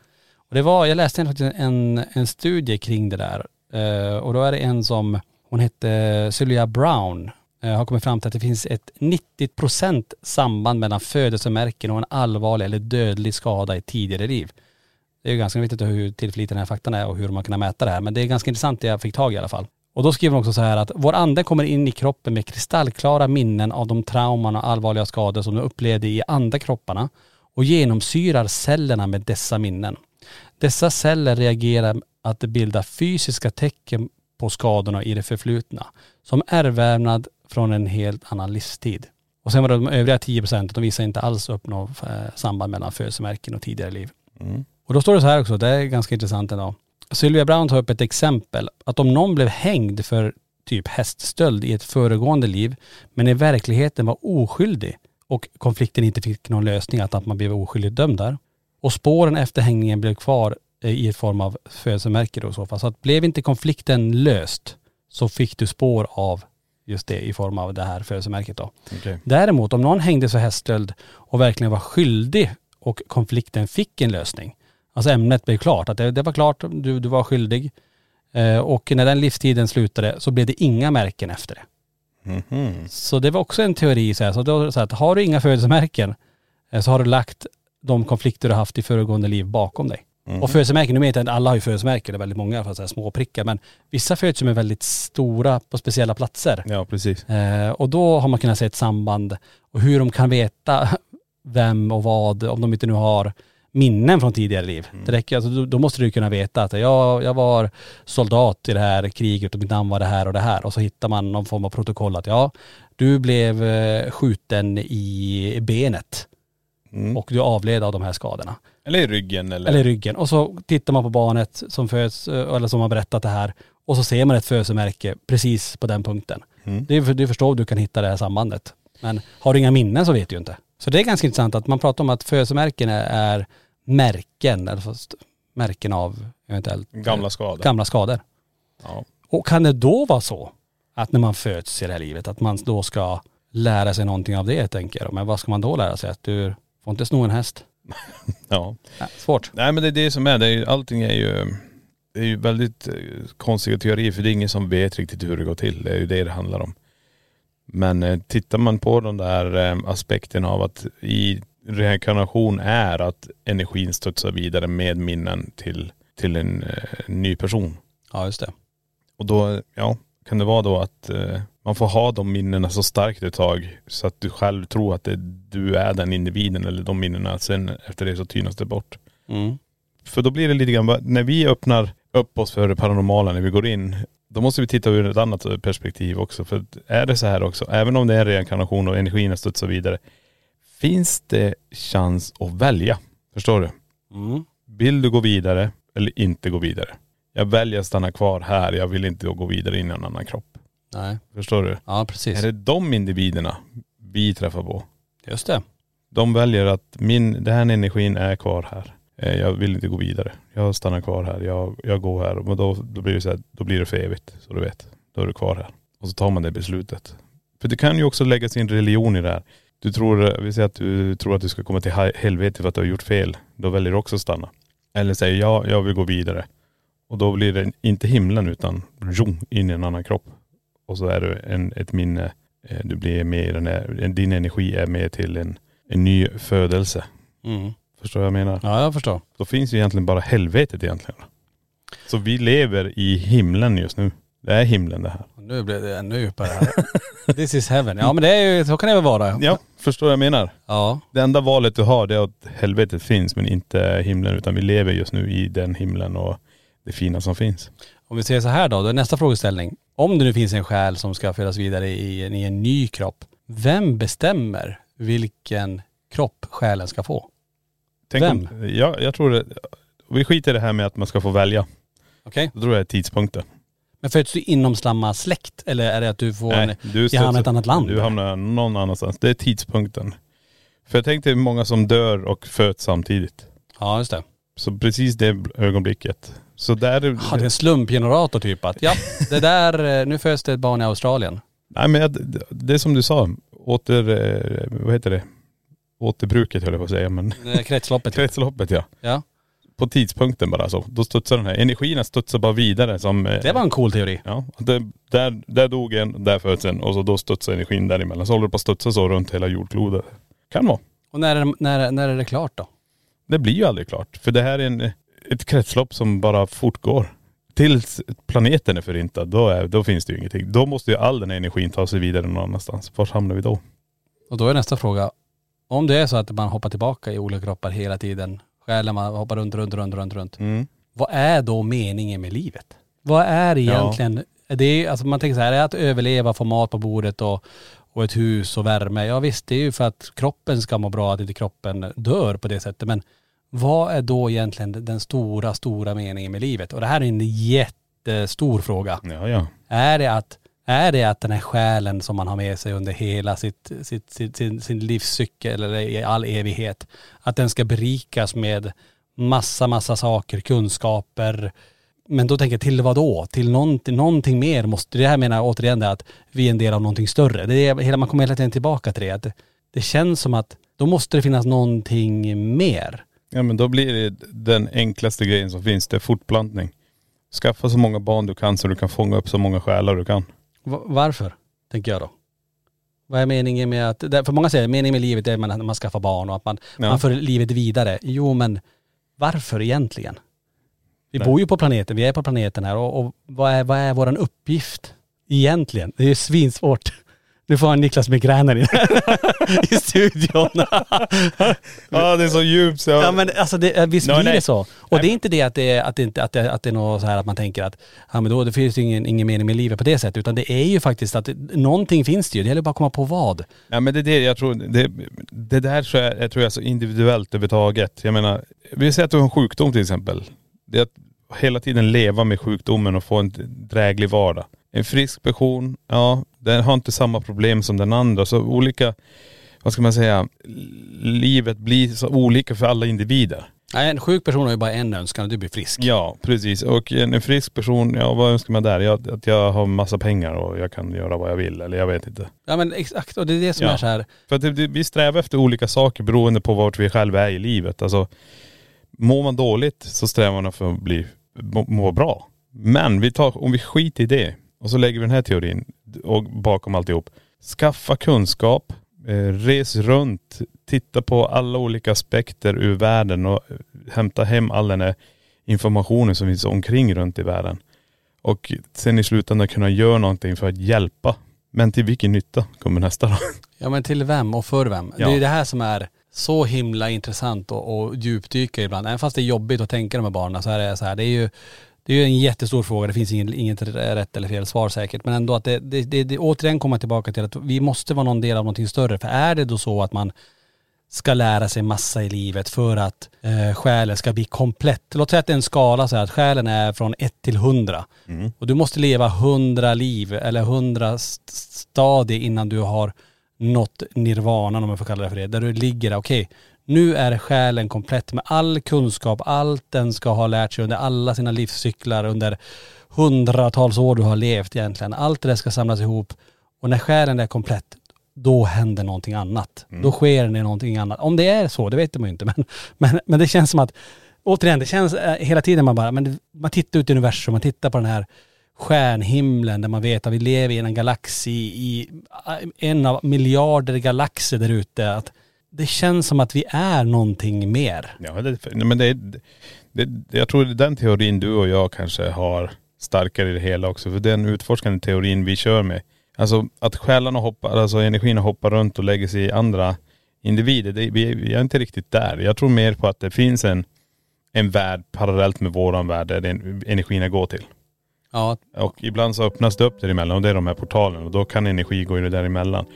Och det var, jag läste en, en studie kring det där. Eh, och då är det en som, hon hette Sylvia Brown, eh, har kommit fram till att det finns ett 90% samband mellan födelsemärken och en allvarlig eller dödlig skada i tidigare liv. Det är ju ganska viktigt hur tillförlitlig den här faktan är och hur man kan mäta det här. Men det är ganska intressant det jag fick tag i i alla fall. Och då skriver hon också så här att vår ande kommer in i kroppen med kristallklara minnen av de trauman och allvarliga skador som de upplevde i andra kropparna och genomsyrar cellerna med dessa minnen. Dessa celler reagerar att bilda fysiska tecken på skadorna i det förflutna, som ärvvävnad från en helt annan livstid. Och sen var det de övriga 10 procenten, de visar inte alls upp något eh, samband mellan födelsemärken och tidigare liv. Mm. Och då står det så här också, det är ganska intressant ändå. Sylvia Brown tar upp ett exempel, att om någon blev hängd för typ häststöld i ett föregående liv, men i verkligheten var oskyldig och konflikten inte fick någon lösning, att man blev oskyldigt dömd där. Och spåren efter hängningen blev kvar eh, i ett form av födelsemärke då i så fall. Så att blev inte konflikten löst så fick du spår av just det i form av det här födelsemärket då. Okej. Däremot om någon hängdes för häststöld och verkligen var skyldig och konflikten fick en lösning. Alltså ämnet blev klart, att det, det var klart, du, du var skyldig. Eh, och när den livstiden slutade så blev det inga märken efter det. Mhm. Så det var också en teori så här. Så då, så här, att har du inga födelsemärken eh, så har du lagt de konflikter du haft i föregående liv bakom dig. Mhm. Och födelsemärken, nu vet jag inte, alla har ju födelsemärken, det är väldigt många för så här, små prickar, men vissa föds ju med väldigt stora på speciella platser. Ja, precis. Eh, och då har man kunnat se ett samband och hur de kan veta (laughs) vem och vad, om de inte nu har minnen från tidigare liv. Det räcker, alltså, då, då måste du kunna veta att jag, jag var soldat i det här kriget och mitt namn var det här och det här. Och så hittar man någon form av protokoll att ja, du blev eh, skjuten i benet Mm. och du avled av de här skadorna. Eller i ryggen eller? Eller i ryggen. Och så tittar man på barnet som föds, eh, eller som har berättat det här. Och så ser man ett födelsemärke precis på den punkten. Mm. Det, det förstår du kan hitta det här sambandet. Men har du inga minnen så vet du ju inte. Så det är ganska intressant att man pratar om att födelsemärken är, är märken, eller fast märken av eventuellt Gamla skador. gamla skador. Ja. Och kan det då vara så att när man föds i det här livet, att man då ska lära sig någonting av det tänker jag. Men vad ska man då lära sig? Att du får inte sno en häst? (laughs) ja. Nej, svårt. Nej men det är det som är, det är allting är ju, det är ju väldigt eh, konstiga teorier för det är ingen som vet riktigt hur det går till. Det är ju det det handlar om. Men eh, tittar man på de där eh, aspekterna av att i reinkarnation är att energin studsar vidare med minnen till, till en eh, ny person. Ja just det. Och då, ja, kan det vara då att man får ha de minnena så starkt ett tag så att du själv tror att det, du är den individen eller de minnena. Sen efter det så tynas det bort. Mm. För då blir det lite grann, när vi öppnar upp oss för det paranormala när vi går in, då måste vi titta ur ett annat perspektiv också. För är det så här också, även om det är reinkarnation och energierna studsar vidare, finns det chans att välja? Förstår du? Mm. Vill du gå vidare eller inte gå vidare? Jag väljer att stanna kvar här, jag vill inte gå vidare in i en annan kropp. Nej. Förstår du? Ja precis. Är det de individerna vi träffar på? Just det. De väljer att min, den här energin är kvar här. Eh, jag vill inte gå vidare. Jag stannar kvar här. Jag, jag går här. Men då, då blir det så här, då blir det för evigt. Så du vet. Då är du kvar här. Och så tar man det beslutet. För det kan ju också lägga sin religion i det här. Du tror, eh, vi säger att du tror att du ska komma till helvetet helvete för att du har gjort fel. Då väljer du också att stanna. Eller säger ja, jag vill gå vidare. Och då blir det inte himlen utan zoom, in i en annan kropp. Och så är du en, ett minne. Eh, du blir med i den här, din energi är med till en, en ny födelse. Mm. Förstår vad jag menar? Ja jag förstår. Då finns ju egentligen bara helvetet egentligen. Så vi lever i himlen just nu. Det är himlen det här. Nu blev det ännu djupare här. (laughs) This is heaven. Ja men det är ju, så kan det väl vara. Ja, förstår vad jag menar? Ja. Det enda valet du har det är att helvetet finns men inte himlen utan vi lever just nu i den himlen och det fina som finns. Om vi säger så här då, då är nästa frågeställning. Om det nu finns en själ som ska födas vidare i en, i en ny kropp, vem bestämmer vilken kropp själen ska få? Tänk Vem? Om, ja, jag tror det. Vi skiter i det här med att man ska få välja. Okej? Då tror jag är tidpunkten. Men föds du inom samma släkt eller är det att du får en... du jag hamnar i ett annat land? Du hamnar någon annanstans. Det är tidpunkten. För jag tänkte många som dör och föds samtidigt. Ja just det. Så precis det ögonblicket. Så där... Ja, det är en slumpgenerator typ att ja, det där, eh, nu föds det ett barn i Australien. Nej men jag, det är som du sa, åter, eh, vad heter det? Återbruket höll jag på att säga men Eh, Kretsloppet. (laughs) kretsloppet ja. Ja. På tidpunkten bara så. Då studsar den här, energin studsar bara vidare som.. eh, Det var en cool teori. Ja, det, där, där dog en, där föds en och så då studsar energin däremellan. Så håller det på att studsa så runt hela jordklotet. Kan vara. Och när, är- när, när är det klart då? Det blir ju aldrig klart. För det här är en, ett kretslopp som bara fortgår. Tills planeten är förintad, då, är, då finns det ju ingenting. Då måste ju all den här energin ta sig vidare någon annanstans. Var hamnar vi då? Och då är nästa fråga, om det är så att man hoppar tillbaka i olika kroppar hela tiden, själen man hoppar runt, runt, runt, runt, runt. Mm. Vad är då meningen med livet? Vad är egentligen, det är, alltså man tänker så här, är att överleva, få mat på bordet och, och ett hus och värme? Ja visst, det är ju för att kroppen ska må bra, att inte kroppen dör på det sättet. Men vad är då egentligen den stora, stora meningen med livet? Och det här är en jättestor fråga. Ja, ja. Är det att, är det att den här själen som man har med sig under hela sitt, sitt, sitt, sin, sin livscykel eller i all evighet, att den ska berikas med massa, massa saker, kunskaper. Men då tänker jag till vad då? Till någonting, någonting mer måste, det här menar jag återigen det att vi är en del av någonting större. Det är, hela, man kommer hela tiden tillbaka till det. Att det, det känns som att då måste det finnas någonting mer. Ja men då blir det den enklaste grejen som finns, det är fortplantning. Skaffa så många barn du kan så du kan fånga upp så många själar du kan. Va- Varför? Tänker jag då. Vad är meningen med att, för många säger meningen med livet är att man, man skaffar barn och att man, Ja. man för livet vidare. Jo men varför egentligen? Vi Nej. bor ju på planeten, vi är på planeten här och, och vad är, vad är våran uppgift egentligen? Det är ju svinsvårt. Nu får han Niklas migräner i, (laughs) i studion. (laughs) Ja det är så djupt så Ja men alltså det, visst Nej, blir nej. det så. Och det är inte det att det är, att det, inte, att det, att det är något så här att man tänker att ja men då det finns ju ingen, ingen mening med livet på det sättet. Utan det är ju faktiskt att det, någonting finns det ju. Det gäller bara att komma på vad. Ja men det är det jag tror, det, det där tror jag, jag tror jag är så individuellt överhuvudtaget. Jag menar, vi säger att du har en sjukdom till exempel. Det är att hela tiden leva med sjukdomen och få en dräglig vardag. En frisk person, ja, den har inte samma problem som den andra. Så olika, vad ska man säga, livet blir så olika för alla individer. Nej, en sjuk person har ju bara en önskan och det blir frisk. Ja, precis. Och en, en frisk person, ja vad önskar man där? Jag, att jag har massa pengar och jag kan göra vad jag vill eller jag vet inte. Ja men exakt, och det är det som Ja. är så här. För att det, det, vi strävar efter olika saker beroende på vart vi själva är i livet. Alltså, mår man dåligt så strävar man efter att bli, må, må bra. Men vi tar, om vi skiter i det och så lägger vi den här teorin och bakom alltihop. Skaffa kunskap, eh, res runt, titta på alla olika aspekter ur världen och eh, hämta hem all den här informationen som finns omkring runt i världen. Och sen i slutändan kunna göra någonting för att hjälpa. Men till vilken nytta kommer nästa då? (laughs) Ja men till vem och för vem? Ja. Det är det här som är så himla intressant och, och djupdyka ibland. Även fast det är jobbigt att tänka de här barnen så är det så här, det är ju det är ju en jättestor fråga, det finns ingen, inget rätt eller fel svar säkert. Men ändå att det, det, det, det återigen kommer tillbaka till att vi måste vara någon del av någonting större. För är det då så att man ska lära sig massa i livet för att eh, själen ska bli komplett. Låt säga att det är en skala så här, att själen är från 1 till 100. Och du måste leva 100 liv eller 100 st- stadier innan du har nått nirvanan om jag får kalla det för det. Där du ligger okej, nu är själen komplett med all kunskap, allt den ska ha lärt sig under alla sina livscyklar under hundratals år du har levt egentligen. Allt det där ska samlas ihop och när själen är komplett, då händer någonting annat. Då sker det någonting annat. Om det är så, det vet man ju inte. (laughs) Men, men, men det känns som att, återigen, det känns eh, hela tiden man bara, men man tittar ut i universum, man tittar på den här stjärnhimlen där man vet att vi lever i en galax i, i en av miljarder galaxer där ute. Att det känns som att vi är någonting mer. Ja, det, men det, det, jag tror den teorin du och jag kanske har starkare i det hela också. För den utforskande teorin vi kör med. Alltså att själarna hoppar, alltså energin hoppar runt och lägger sig i andra individer. Det, vi, vi är inte riktigt där. Jag tror mer på att det finns en, en värld parallellt med våran värld där den, energierna går till. Ja, Och ibland så öppnas det upp däremellan och det är de här portalen och då kan energi gå in däremellan.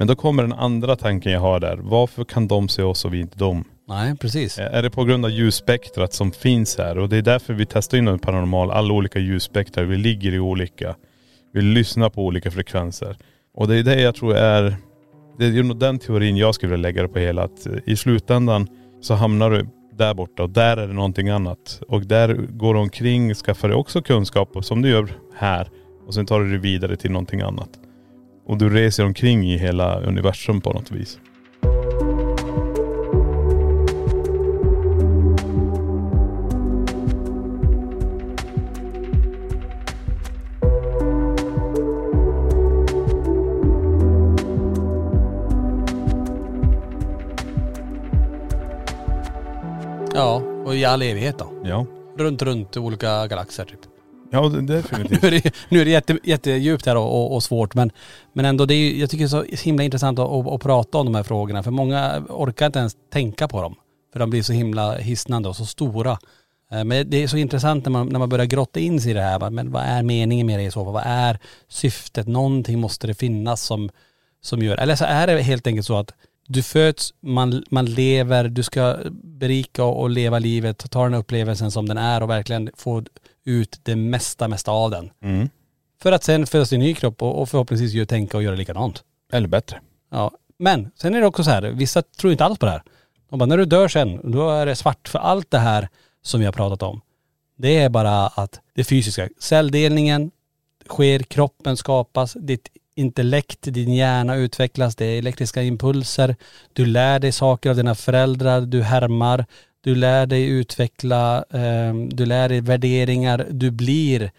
Men då kommer den andra tanken jag har där. Varför kan de se oss och vi inte dem? nej precis. Är det på grund av ljusspektrat som finns här? Och det är därför vi testar in paranormal, alla olika ljusspektrar. Vi ligger i olika, vi lyssnar på olika frekvenser. Och det är det jag tror är, det är nog den teorin jag skulle vilja lägga det på hela. Att i slutändan så hamnar du där borta och där är det någonting annat. Och där går du omkring, skaffar dig också kunskap som du gör här. Och sen tar du det vidare till någonting annat. Och du reser omkring i hela universum på något vis. Ja, och i all evighet då. Ja. Runt, runt olika galaxer typ. Ja det- definitivt. Nu är det, nu är det jätte, jättedjupt här och, och, och svårt men, men ändå det är jag tycker det är så himla intressant att, att, att prata om de här frågorna för många orkar inte ens tänka på dem. För de blir så himla hisnande och så stora. Eh, men det är så intressant när man, när man börjar grotta in sig i det här. Men vad är meningen med det i så fall? Vad är syftet? Någonting måste det finnas som, som gör, eller så är det helt enkelt så att du föds, man, man lever, du ska berika och, leva livet, ta den upplevelsen som den är och verkligen få ut det mesta, mesta av den. Mm. För att sen födas i en ny kropp och, och förhoppningsvis ju tänka och göra likadant. Eller bättre. Ja. Men sen är det också så här, vissa tror inte alls på det här. De bara, när du dör sen, då är det svart. För allt det här som vi har pratat om, det är bara att det fysiska, celldelningen sker, kroppen skapas, ditt intellekt, din hjärna utvecklas, det är elektriska impulser, du lär dig saker av dina föräldrar, du härmar, du lär dig utveckla, eh, du lär dig värderingar, du blir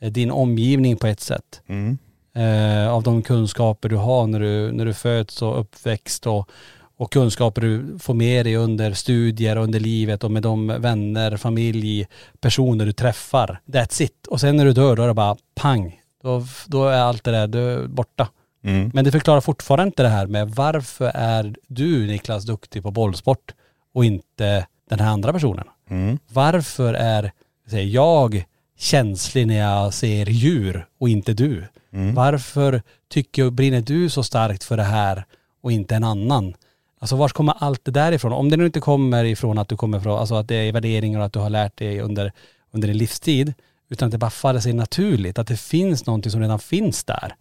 eh, din omgivning på ett sätt Mm. eh, av de kunskaper du har när du, när du föds och uppväxt och, och kunskaper du får med dig under studier och under livet och med de vänner, familj, personer du träffar. That's it. Och sen när du dör då är det bara pang. Då, då är allt det där du, borta. Mm. Men det förklarar fortfarande inte det här med varför är du Niklas duktig på bollsport och inte den här andra personen? Mm. Varför är säger, jag känslig när jag ser djur och inte du? Varför tycker brinner du så starkt för det här och inte en annan? Alltså var kommer allt det där ifrån? Om det nu inte kommer ifrån att du kommer från, alltså att det är värderingar och att du har lärt dig under, under din livstid, utan att det bara faller sig naturligt, att det finns någonting som redan finns där.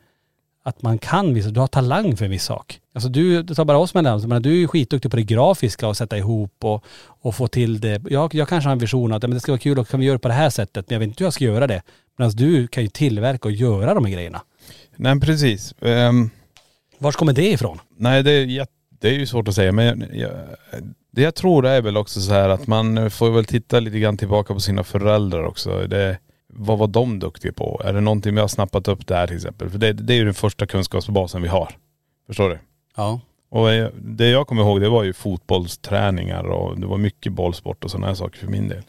Att man kan vissa, du har talang för en viss sak. Alltså du, du tar bara oss jag menar, du är ju skitduktig på det grafiska och sätta ihop och, och få till det. Jag, jag kanske har en vision att men det ska vara kul och kan vi göra det på det här sättet, men jag vet inte hur jag ska göra det. Medan du kan ju tillverka och göra de här grejerna. Nej precis. Ehm, Var kommer det ifrån? nej det är, det är ju svårt att säga men jag, det jag tror är väl också så här att man får väl titta lite grann tillbaka på sina föräldrar också. Det, vad var de duktiga på? Är det någonting vi har snappat upp där till exempel? För det, det är ju den första kunskapsbasen vi har. Förstår du? Ja. Och eh, det jag kommer ihåg det var ju fotbollsträningar och det var mycket bollsport och sådana här saker för min del.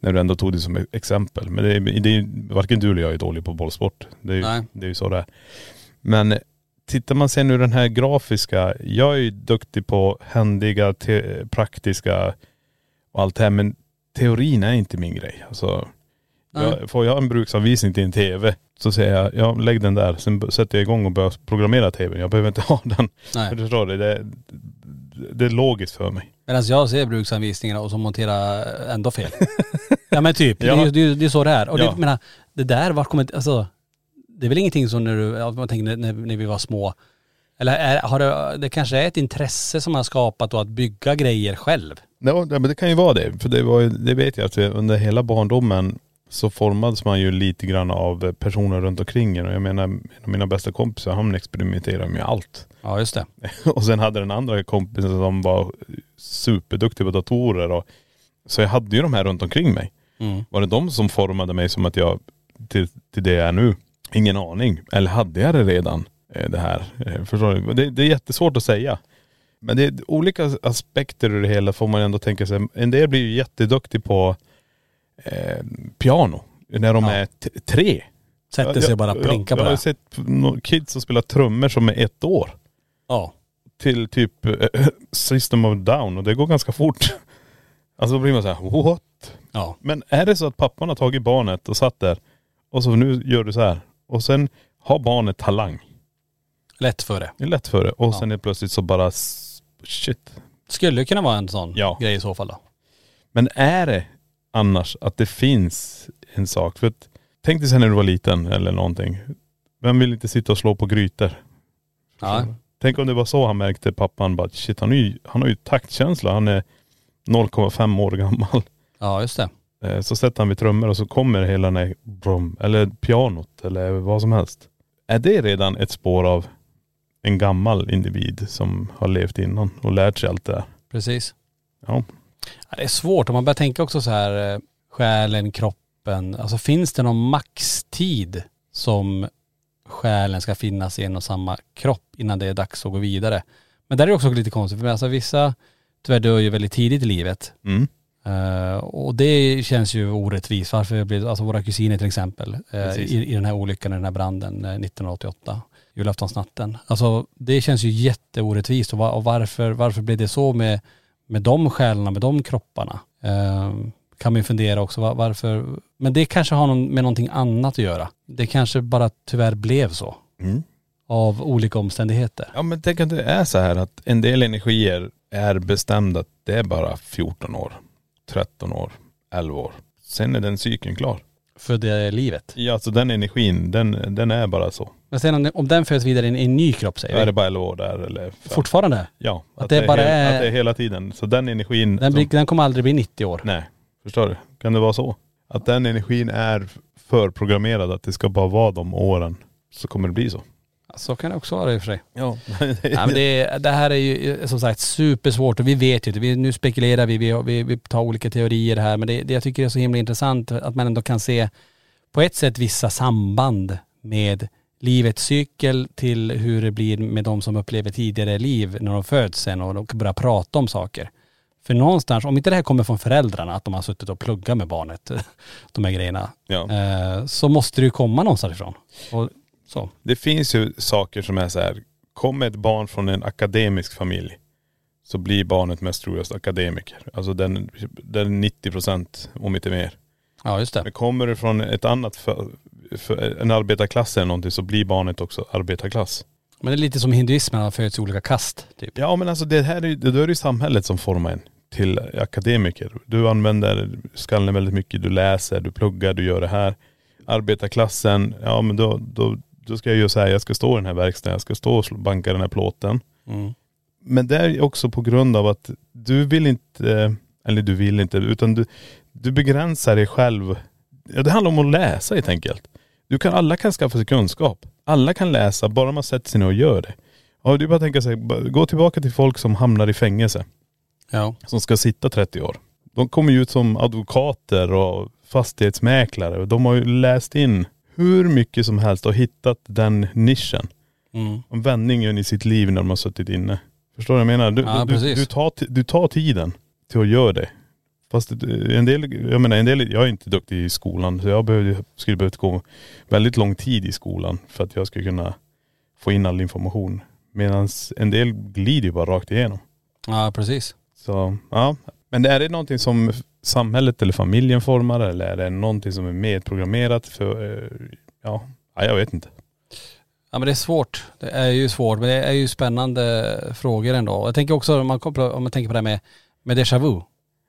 När du ändå tog det som ett exempel. Men det är, det är varken du eller jag är dålig på bollsport. Det är ju, Nej. det är ju så det är. Men tittar man sen ur den här grafiska, jag är ju duktig på händiga, te, praktiska och allt det här men teorin är inte min grej. Alltså. Jag, får jag en bruksanvisning till en tv så säger jag, ja lägg den där. Sen sätter jag igång och börjar programmera tvn. Jag behöver inte (laughs) ha den. Nej. Du förstår det, det, det är logiskt för mig. Medan jag ser bruksanvisningarna och så monterar ändå fel. (laughs) ja men typ, Ja. det, är- det, det är så det är. Och Ja. det, menar, det där, var kommer, alltså, det är väl ingenting som när du, man tänker när, när vi var små, eller är, har det, det kanske är ett intresse som har skapat då att bygga grejer själv. Ja, men det kan ju vara det. För det, var, det vet jag att under hela barndomen så formades man ju lite grann av personer runt omkring en. Och jag menar, en av mina bästa kompisar, han experimenterade med allt. Ja just det. (laughs) Och sen hade den andra kompisen som var superduktig på datorer. Och, så jag hade ju de här runt omkring mig. Mm. Var det de som formade mig som att jag, till, till det jag är nu? Ingen aning. Eller hade jag det redan? eh, Det här. Eh, Förstår du? Det, det är jättesvårt att säga. Men det är olika aspekter ur det hela får man ändå tänka sig. En del blir ju jätteduktig på eh, piano. När de Ja. är tre. Sätter sig och bara plinkar jag, på Jag har det. sett kids som spelar trummor som är ett år. Ja. Till typ eh, System of Down och det går ganska fort. Alltså då blir man så här, what? Ja. Men är det så att pappan har tagit barnet och satt där och så nu gör du så här. Och sen har barnet talang. Lätt för det. Det är lätt för det. Och Ja. sen är plötsligt så bara s- shit. Skulle kunna vara en sån Ja. grej i så fall då. Men är det annars att det finns en sak? För att, tänk dig sen när du var liten eller någonting. Vem vill inte sitta och slå på grytor? Ja. Tänk om det var så han märkte pappan bara shit han, är ju, han har ju taktkänsla. Han är 0,5 år gammal. Ja just det. Eh, Så sätter han vid trummor och så kommer hela den här brum, eller pianot eller vad som helst. Är det redan ett spår av en gammal individ som har levt innan och lärt sig allt det där? Precis. Ja. Ja, det är svårt om man börjar tänka också så här, eh, själen, kroppen. Alltså finns det någon maxtid som själen ska finnas i en och samma kropp innan det är dags att gå vidare? Men där är det också lite konstigt, för alltså vissa tyvärr dör ju väldigt tidigt i livet. Mm. Eh, och det känns ju orättvist. Varför blir alltså våra kusiner till exempel, Precis. i, i den här olyckan, i den här branden eh, 1988, julaftonsnatten. Alltså det känns ju jätteorättvist och, va, och varför, varför blev det så med, med de själarna, med de kropparna? Eh, kan man ju fundera också var, varför, men det kanske har någon, med någonting annat att göra. Det kanske bara tyvärr blev så. Mm. Av olika omständigheter. Ja men tänk att det är så här att en del energier är bestämda att det är bara 14 år, 13 år, 11 år. Sen är den cykeln klar. För det livet. Ja alltså den energin, den, den är bara så. Men sen om, om den föds vidare i en, i en ny kropp säger Är vi. det bara 11 år där eller? Fortfarande? Ja. Att det bara är- Att det är hela tiden. Så den energin. Den, blir, den kommer aldrig bli 90 år. Nej. Förstår du? Kan det vara så? Att den energin är förprogrammerad att det ska bara vara de åren. Så kommer det bli så. Så kan det också vara i och för sig. Ja. (laughs) Ja, men det, det här är ju som sagt supersvårt och vi vet ju inte. Vi, nu spekulerar vi, vi, vi, vi tar olika teorier här men det, det jag tycker är så himla intressant att man ändå kan se på ett sätt vissa samband med livets cykel till hur det blir med de som upplever tidigare liv när de föds sen och de börjar prata om saker. För någonstans, om inte det här kommer från föräldrarna, att de har suttit och pluggat med barnet, (laughs) de här grejerna, ja. eh, så måste det ju komma någonstans ifrån. Och så. Det finns ju saker som är så här. Kommer ett barn från en akademisk familj så blir barnet mest troligast akademiker. Alltså den, den 90 procent om inte mer. Ja just det. Men kommer du från ett annat, för, för en arbetarklass eller någonting så blir barnet också arbetarklass. Men det är lite som hinduismen, man föds i olika kast typ. Ja men alltså det här är, då är det ju samhället som formar en till akademiker. Du använder skallen väldigt mycket, du läser, du pluggar, du gör det här. Arbetarklassen, ja men då, då, då ska jag ju säga, jag ska stå i den här verkstaden, jag ska stå och banka den här plåten. Mm. Men det är också på grund av att du vill inte, eller du vill inte, utan du, du begränsar dig själv. Ja, det handlar om att läsa helt enkelt. Du kan, alla kan skaffa sig kunskap. Alla kan läsa, bara man sätter sig ner och gör det. Ja, är bara tänka sig, gå tillbaka till folk som hamnar i fängelse, Ja. som ska sitta 30 år. De kommer ju ut som advokater och fastighetsmäklare de har ju läst in hur mycket som helst och hittat den nischen Mm. om vändningen i sitt liv när de har suttit inne. Förstår du vad jag menar? Du, Ja, du, du, tar, du tar tiden till att göra det. Fast en del, jag menar en del, jag är inte duktig i skolan så jag behövde, skulle behövt gå väldigt lång tid i skolan för att jag skulle kunna få in all information. Medan en del glider ju bara rakt igenom. ja, precis. Så ja. Men är det någonting som samhället eller familjen formar eller är det någonting som är medprogrammerat för, eh, ja, ja jag vet inte. Ja men det är svårt. Det är ju svårt men det är ju spännande frågor ändå. Jag tänker också om man, kopplar, om man tänker på det här med, med déjà vu,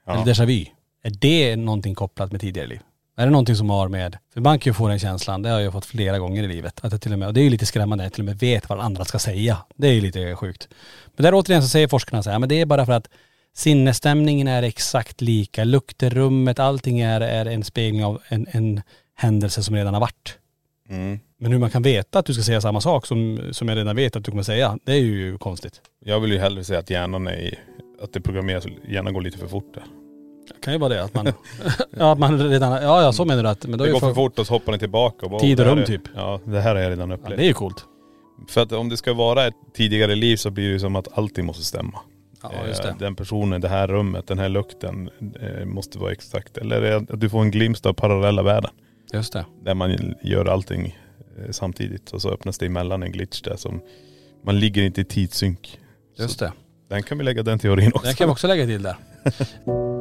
Ja. eller déjà vu. Är det någonting kopplat med tidigare liv? Är det någonting som har med, för man kan ju få den känslan, det har jag fått flera gånger i livet, att jag till och med, och det är ju lite skrämmande, jag till och med vet vad andra ska säga. Det är ju lite sjukt. Men där återigen så säger forskarna så här, men det är bara för att sinnesstämningen är exakt lika, lukterummet, allting är, är en spegling av en, en händelse som redan har varit. Mm. Men hur man kan veta att du ska säga samma sak som, som jag redan vet att du kommer säga, det är ju konstigt. Jag vill ju hellre säga att hjärnan är i, att det programmeras, hjärnan går lite för fort där. Det kan ju vara det att man, (laughs) ja att man redan, ja ja så menar du att, men då Det går för för, fort och så hoppar den tillbaka och bara, Tid och rum är- typ. Ja, det här har jag redan ja, upplevt. det är ju coolt. För att om det ska vara ett tidigare liv så blir det ju som att allting måste stämma. Ja just Eh, det. Den personen, det här rummet, den här lukten eh, måste vara exakt. Eller det att du får en glimt av parallella världen. Just det. Där man gör allting eh, samtidigt och så öppnas det emellan en glitch där som man ligger inte i tidssynk. Just Så det. Den kan vi lägga den teorin också. Den kan vi också lägga till där. (laughs)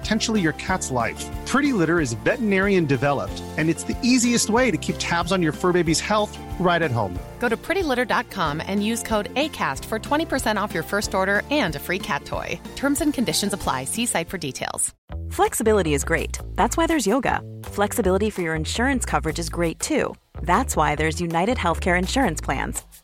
potentially your cat's life. Pretty Litter is veterinarian developed, and it's the easiest way to keep tabs on your fur baby's health right at home. Go to prettylitter.com and use code ACAST for 20% off your first order and a free cat toy. Terms and conditions apply. See site for details. Flexibility is great. That's why there's yoga. Flexibility for your insurance coverage is great too. That's why there's United Healthcare Insurance Plans.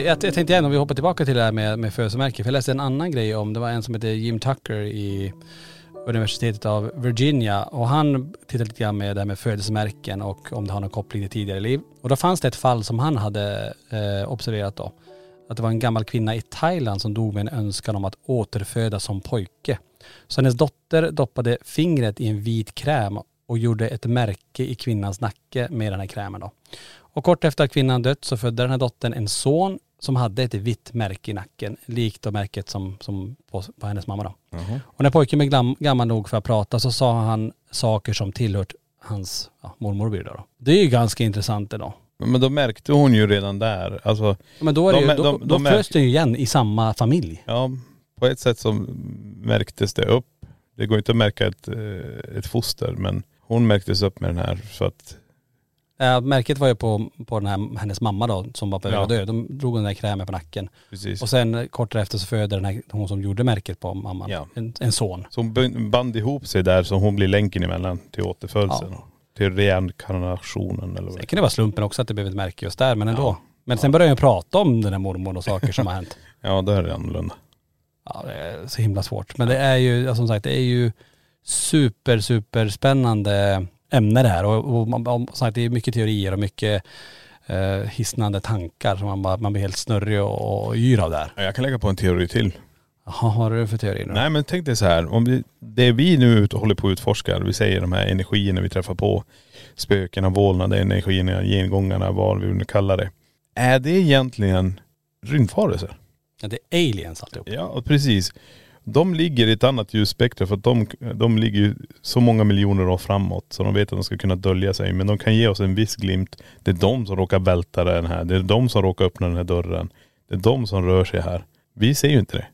Eh, jag, jag, tänkte igen om vi hoppar tillbaka till det här med, med födelsemärke. För jag läste en annan grej om, det var en som heter Jim Tucker i universitetet av Virginia och han tittade lite grann med det här med födelsemärken och om det har någon koppling till tidigare liv. Och då fanns det ett fall som han hade eh, observerat då. Att det var en gammal kvinna i Thailand som dog med en önskan om att återfödas som pojke. Så hennes dotter doppade fingret i en vit kräm och gjorde ett märke i kvinnans nacke med den här krämen då. Och kort efter att kvinnan dött så födde den här dottern en son som hade ett vitt märke i nacken, likt då märket som, som på, på hennes mamma då. Och när pojken blev gammal nog för att prata så sa han saker som tillhört hans ja, mormor blir det då. Det är ju ganska intressant idag. Men då märkte hon ju redan där, alltså Men då, är det De- ju, då, de- de föds den ju igen i samma familj. Ja, på ett sätt så märktes det upp. Det går inte att märka ett, eh, ett foster men hon märktes upp med den här för att, Äh, märket var ju på, på den här, hennes mamma då som var på väg att dö. De drog den där krämen på nacken. precis. Och sen eh, kort därefter så föder den här, hon som gjorde märket på mamman, Ja. en, en son. Så hon band- band ihop sig där så hon blir länken emellan till återfödelsen. Till reinkarnationen eller vad Det det kan det vara slumpen också att det blev ett märke just där, men ändå. Men sen började jag prata om den här mormor och saker som har hänt. (laughs) Ja, då är det annorlunda. Ja, det är så himla svårt. Men det är ju, ja, som sagt, det är ju super, super spännande ämne det här. Och, och, man- och sagt, det är mycket teorier och mycket eh, hisnande tankar som man, bara, man blir helt snurrig och, och yr av där. Ja, Jag kan lägga på en teori till. Jaha, vad har du för teori nu? Nej men tänk dig så här, om vi, det vi nu ut håller på att utforska, vi säger de här energierna vi träffar på, spökena, vålnader, energierna, gengångarna, vad vi nu kallar det. Är det egentligen rymdvarelser? Ja, det är aliens alltihop. Ja precis. De ligger i ett annat ljusspektrum för att de, de ligger ju så många miljoner år framåt så de vet att de ska kunna dölja sig. Men de kan ge oss en viss glimt. Det är de som råkar välta den här. Det är de som råkar öppna den här dörren. Det är de som rör sig här. Vi ser ju inte det.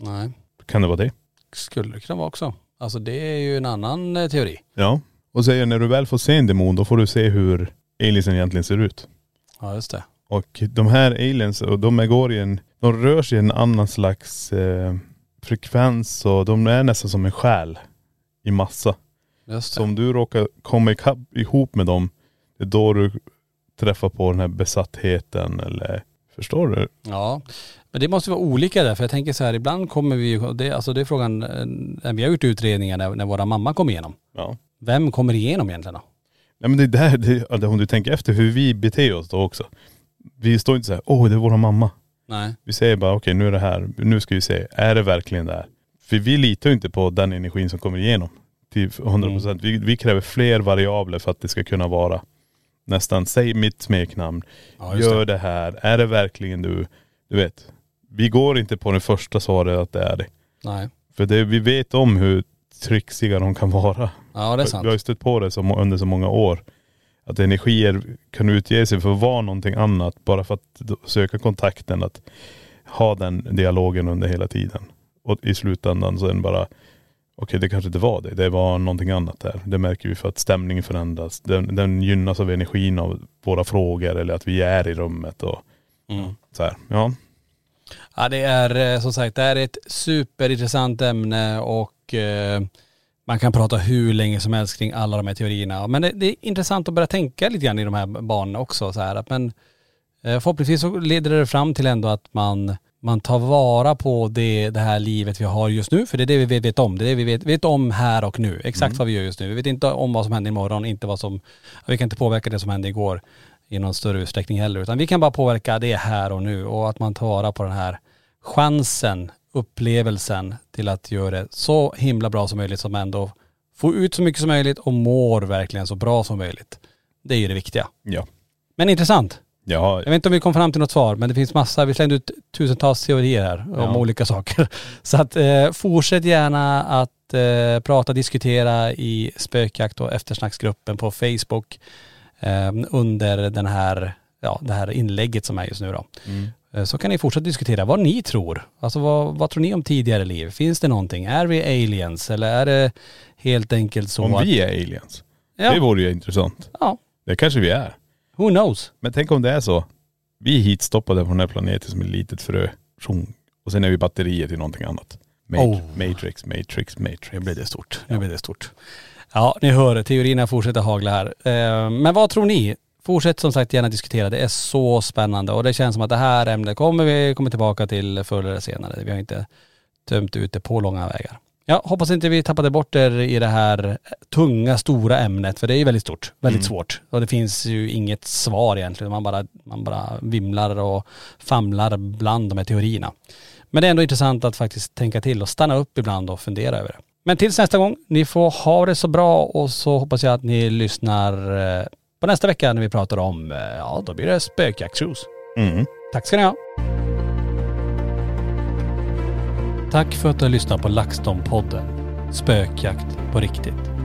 Nej, Kan det vara det? skulle det kunna vara också. Alltså det är ju en annan eh, teori. Ja. Och säger när du väl får se en demon då får du se hur aliensen egentligen ser ut. Ja just det. Och de här aliens, och de går i en, de rör sig i en annan slags eh, frekvens och de är nästan som en själ i massa. Just Så om du råkar komma ikapp, ihop med dem, det är då du träffar på den här besattheten eller Förstår du? Ja, men det måste vara olika där för jag tänker så här, ibland kommer vi ju, det, alltså det är frågan, eh, när vi har gjort utredningar när, när våra mamma kom igenom. Ja. Vem kommer igenom egentligen då? Nej men det är där, det, om du tänker efter hur vi beter oss då också. Vi står inte så här, åh det är våra mamma. Nej. Vi säger bara okej nu är det här, nu ska vi se, är det verkligen det här? För vi litar ju inte på den energin som kommer igenom till 100 procent. Vi, vi kräver fler variabler för att det ska kunna vara nästan, säg mitt smeknamn, Ja, gör det. här, är det verkligen du? Du vet, vi går inte på det första svaret att det är det. Nej. För det, vi vet om hur trixiga de kan vara. Ja det är sant. Vi har ju stött på det som, under så många år. Att energier kan utge sig för att vara någonting annat bara för att söka kontakten. Att ha den dialogen under hela tiden. Och i slutändan sen bara, okej det kanske inte var det, det var någonting annat där. Det märker vi för att stämningen förändras. Den, den gynnas av energin av våra frågor eller att vi är i rummet och Mm. så här. Ja. Ja det är eh, som sagt, det är ett superintressant ämne och eh, man kan prata hur länge som helst kring alla de här teorierna. Men det, det är intressant att börja tänka lite grann i de här banorna också. Så här, att men eh, förhoppningsvis så leder det fram till ändå att man, man tar vara på det, det här livet vi har just nu. För det är det vi vet, om. Det är det vi vet, vet om här och nu. Exakt vad vi gör just nu. Vi vet inte om vad som händer imorgon, inte vad som, vi kan inte påverka det som hände igår i någon större utsträckning heller. Utan vi kan bara påverka det här och nu och att man tar vara på den här chansen, upplevelsen till att göra det så himla bra som möjligt som ändå får ut så mycket som möjligt och mår verkligen så bra som möjligt. Det är ju det viktiga. Ja. Men intressant. Ja, Jag vet inte om vi kom fram till något svar men det finns massa, vi slängde ut tusentals teorier här om Ja. olika saker. (laughs) Så att eh, fortsätt gärna att eh, prata, diskutera i spökjakt och eftersnacksgruppen på Facebook eh, under den här, ja, det här inlägget som är just nu då. Mm. Eh, Så kan ni fortsätta diskutera vad ni tror. Alltså vad, vad tror ni om tidigare liv? Finns det någonting? Är vi aliens eller är det helt enkelt så om att.. vi är aliens. Ja, Det vore ju intressant. ja, Det kanske vi är. who knows? Men tänk om det är så. Vi är hitstoppade från den här planeten som ett litet frö. Tjong. Och sen är vi batterier till någonting annat. Mat- Oh. Matrix, Matrix, Matrix. Nu blir det stort. Nu blir det stort. Ja, ni hör, teorierna fortsätter hagla här. Eh, Men vad tror ni? Fortsätt som sagt gärna diskutera. Det är så spännande och det känns som att det här ämnet kommer vi komma tillbaka till förr eller senare. Vi har inte tömt ut det på långa vägar. Ja, hoppas inte vi tappade bort er i det här tunga, stora ämnet, för det är ju väldigt stort, väldigt svårt. Och det finns ju inget svar egentligen. Man bara, man bara vimlar och famlar bland de här teorierna. Men det är ändå intressant att faktiskt tänka till och stanna upp ibland och fundera över det. Men tills nästa gång, ni får ha det så bra och så hoppas jag att ni lyssnar eh, på nästa vecka när vi pratar om, eh, ja då blir det spökjaktscruise. Mm. Tack ska ni ha. Tack för att du har lyssnat på LaxTon-podden. Spökjakt på riktigt.